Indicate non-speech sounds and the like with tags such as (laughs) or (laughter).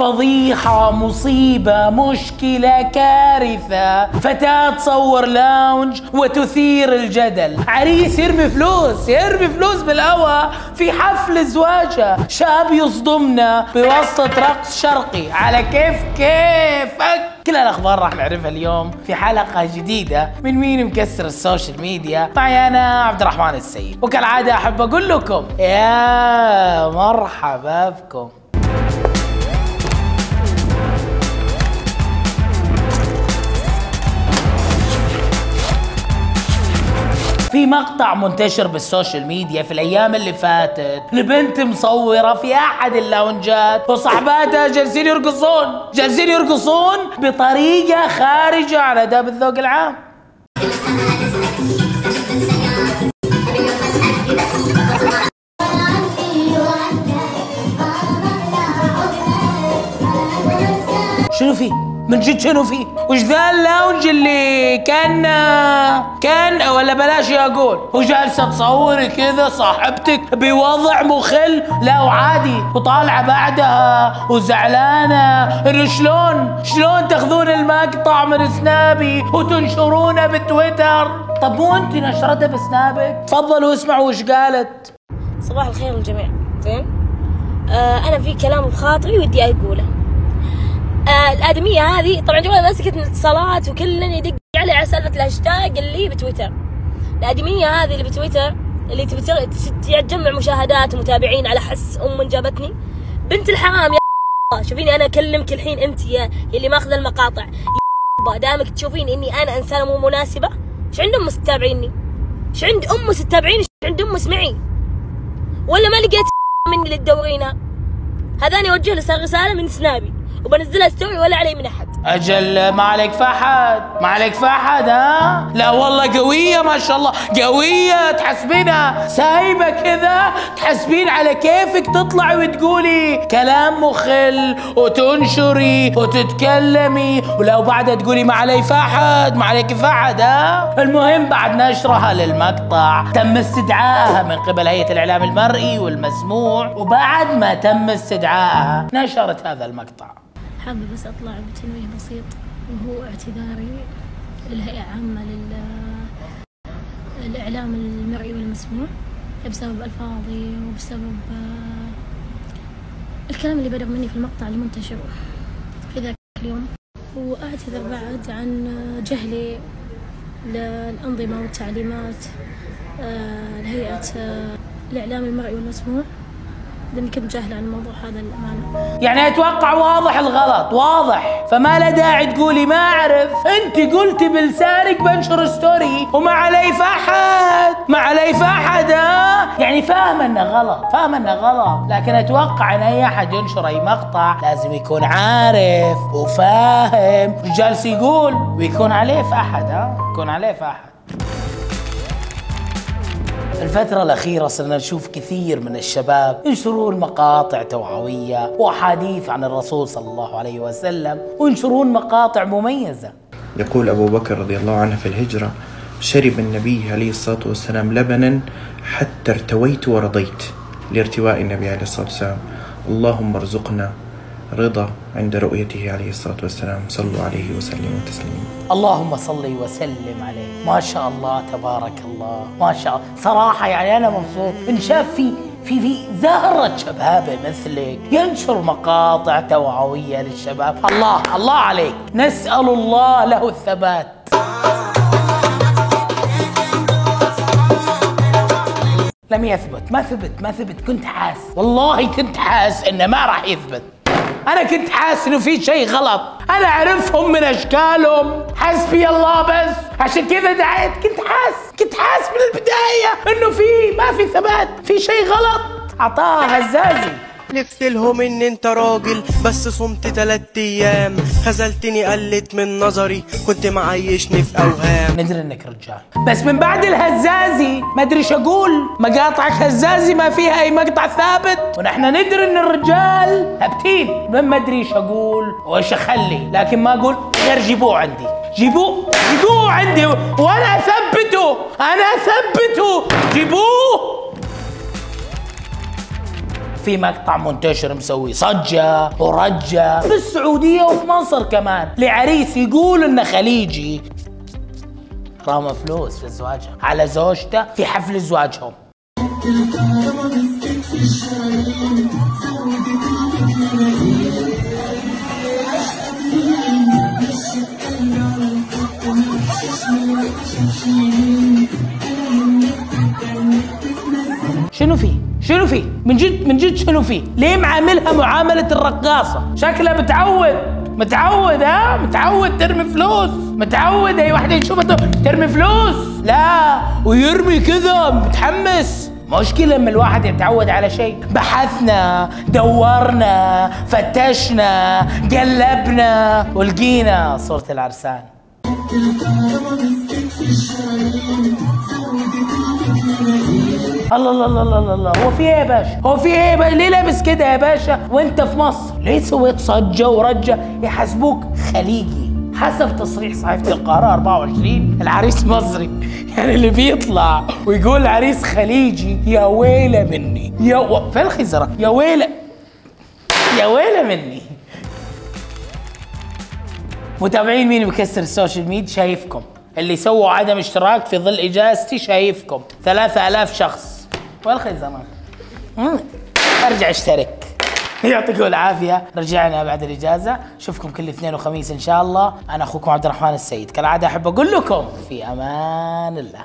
فضيحة مصيبة مشكلة كارثة. فتاة تصور lounge وتثير الجدل. عريس يرمي فلوس يرمي فلوس بالهواء في حفل زواجه. شاب يصدمنا بواسطة رقص شرقي. على كيف كيفك كل الأخبار راح نعرفها اليوم في حلقة جديدة من مين مكسر ال social media؟ معي أنا عبد الرحمن السيد. وكالعادة أحب أقول لكم يا مرحبا بكم. في مقطع منتشر بال social media في الأيام اللي فاتت. لبنت مصورة في أحد اللاونجات. وصحباتها جالسين يرقصون. جالسين يرقصون بطريقة خارجة عن أداب الذوق العام. شنو في؟ من جد شنو في وش ذا ال lounge اللي كان كان ولا بلاش أقول وجالسه تصوري كذا صاحبتك بوضع مخل. لا وعادي وطالعة بعدها وزعلانة. انه شلون؟ شلون تاخذون المقطع من سنابي وتنشرونه بتويتر؟ طب مو انت نشرتها بسنابك؟ تفضلوا اسمعوا وش قالت. صباح الخير للجميع. زين؟ آه أنا في كلام بخاطري ودي أقوله. الأدمية هذه طبعا جوالي ماسكه اتصالات وكلن يدق علي على سالفة الهاشتاج اللي بتويتر. الأدمية هذه اللي بتويتر اللي تبي تجمع مشاهدات ومتابعين على حس أم جابتني. بنت الحرام يا (laughs) شوفيني أنا أكلمك الحين أنت يا اللي ماخذ المقاطع. يا (laughs) دامك تشوفين إني أنا إنسانة مو مناسبة؟ إيش عند أمك تتابعيني؟ إيش عند أمك تتابعيني؟ إيش عند أمك اسمعي ولا ما لقيت (laughs) مني للدورينا هذاني أوجه له رسالة من سنابي. وبنزلها ستوري ولا علي من أحد. أجل ما عليك فحد ما عليك فحد ها؟ لا والله قوية ما شاء الله. قوية تحسبينها. سايبة كذا تحسبين على كيفك تطلعي وتقولي كلام مخل وتنشري وتتكلمي. ولو بعدها تقولي ما علي فحد ما عليك فحد ها؟ المهم بعد نشرها للمقطع تم استدعائها من قبل هيئة الإعلام المرئي والمسموع. وبعد ما تم استدعائها نشرت هذا المقطع. حابة بس أطلع بتنويه بسيط وهو اعتذاري للهيئة عامة للإعلام المرئي والمسموع بسبب ألفاظي وبسبب آه، الكلام اللي بدأ مني في المقطع المنتشر في ذاك اليوم. وأعتذر بعد عن جهلي للأنظمة والتعليمات آه، لهيئة آه، الإعلام المرئي والمسموع. لاني كنت جاهله عن الموضوع هذا للامانه يعني أتوقع واضح الغلط واضح. فما له داعي تقولي ما أعرف. أنت قلتي بلسانك بنشر ستوري وما علي فحد ما علي فحد يعني فاهم إنه غلط فاهم إنه غلط. لكن أتوقع إن أي أحد ينشر أي مقطع لازم يكون عارف وفاهم. جالس يقول؟ ويكون عليه فحد ها؟ يكون عليه فحد الفترة الأخيرة صرنا نشوف كثير من الشباب ينشرون مقاطع توعوية وأحاديث عن الرسول صلى الله عليه وسلم وينشرون مقاطع مميزة. يقول أبو بكر رضي الله عنه في الهجرة شرب النبي عليه الصلاة والسلام لبنا حتى ارتويت ورضيت لارتواء النبي عليه الصلاة والسلام. اللهم ارزقنا رضا عند رؤيته عليه الصلاة والسلام. صلوا عليه وسلموا تسليما. اللهم صل وسلم عليه. ما شاء الله تبارك الله. ما شاء الله. صراحة يعني أنا مبسوط. إن شاف في في في زهرة شباب مثلك. ينشر مقاطع توعوية للشباب. الله الله عليك. نسأل الله له الثبات. لم يثبت. ما ثبت ما ثبت. كنت حاس. والله كنت حاس إنه ما راح يثبت. أنا كنت حاسس إنه في شيء غلط. أنا أعرفهم من أشكالهم. حسبي الله بس. عشان كذا دعيت. كنت حاس كنت حاس من البداية إنه في ما في ثبات. في شيء غلط. اعطاها هزازي حلفت لهم إن أنت راجل. بس صمت تلات أيام. خذلتني قلت من نظري. كنت معيشني في أوهام. ندري إنك رجال. بس من بعد الهزازي ما أدري إيش أقول. مقاطعك هزازي ما فيها أي مقطع ثابت. ونحن ندري إن الرجال ثابتين ما أدري إيش أقول وإيش أخلي. لكن ما أقول غير جيبوه عندي. جيبوه. جيبوه عندي. وأنا أثبته. أنا أثبته. جيبوه. في مقطع منتشر مسوي صجة ورجة في السعودية وفي مصر كمان لعريس يقول انه خليجي رامى فلوس في زواجها على زوجته في حفل زواجهم شنو فيه؟ شنو فيه؟ من جد من جد شنو فيه؟ ليه معاملها معاملة الرقاصة؟ شكلها متعود متعود ها؟ متعود ترمي فلوس متعود أي واحدة يشوفها ترمي فلوس لا ويرمي كذا متحمس مشكلة لما الواحد يتعود على شيء بحثنا دورنا فتشنا قلبنا ولقينا صورة العرسان الله الله الله الله الله هو في إيه يا باشا؟ هو في إيه باشا؟ ليه لابس كده يا باشا وأنت في مصر؟ ليه سويت صجة ورجة؟ يحاسبوك خليجي حسب تصريح صحيفة القاهرة 24 العريس مصري يعني اللي بيطلع ويقول عريس خليجي يا ويلة مني يا و... فين الخزرة؟ يا ويلة يا ويلة مني متابعين مين بيكسر ال social media شايفكم اللي سووا عدم اشتراك في ظل إجازتي شايفكم. ثلاثة آلاف شخص. والخزنة مم. أرجع أشترك. يعطيكم العافية. رجعنا بعد الإجازة. أشوفكم كل اثنين وخميس إن شاء الله. أنا أخوكم عبد الرحمن السيد. كالعادة أحب أقول لكم في أمان الله.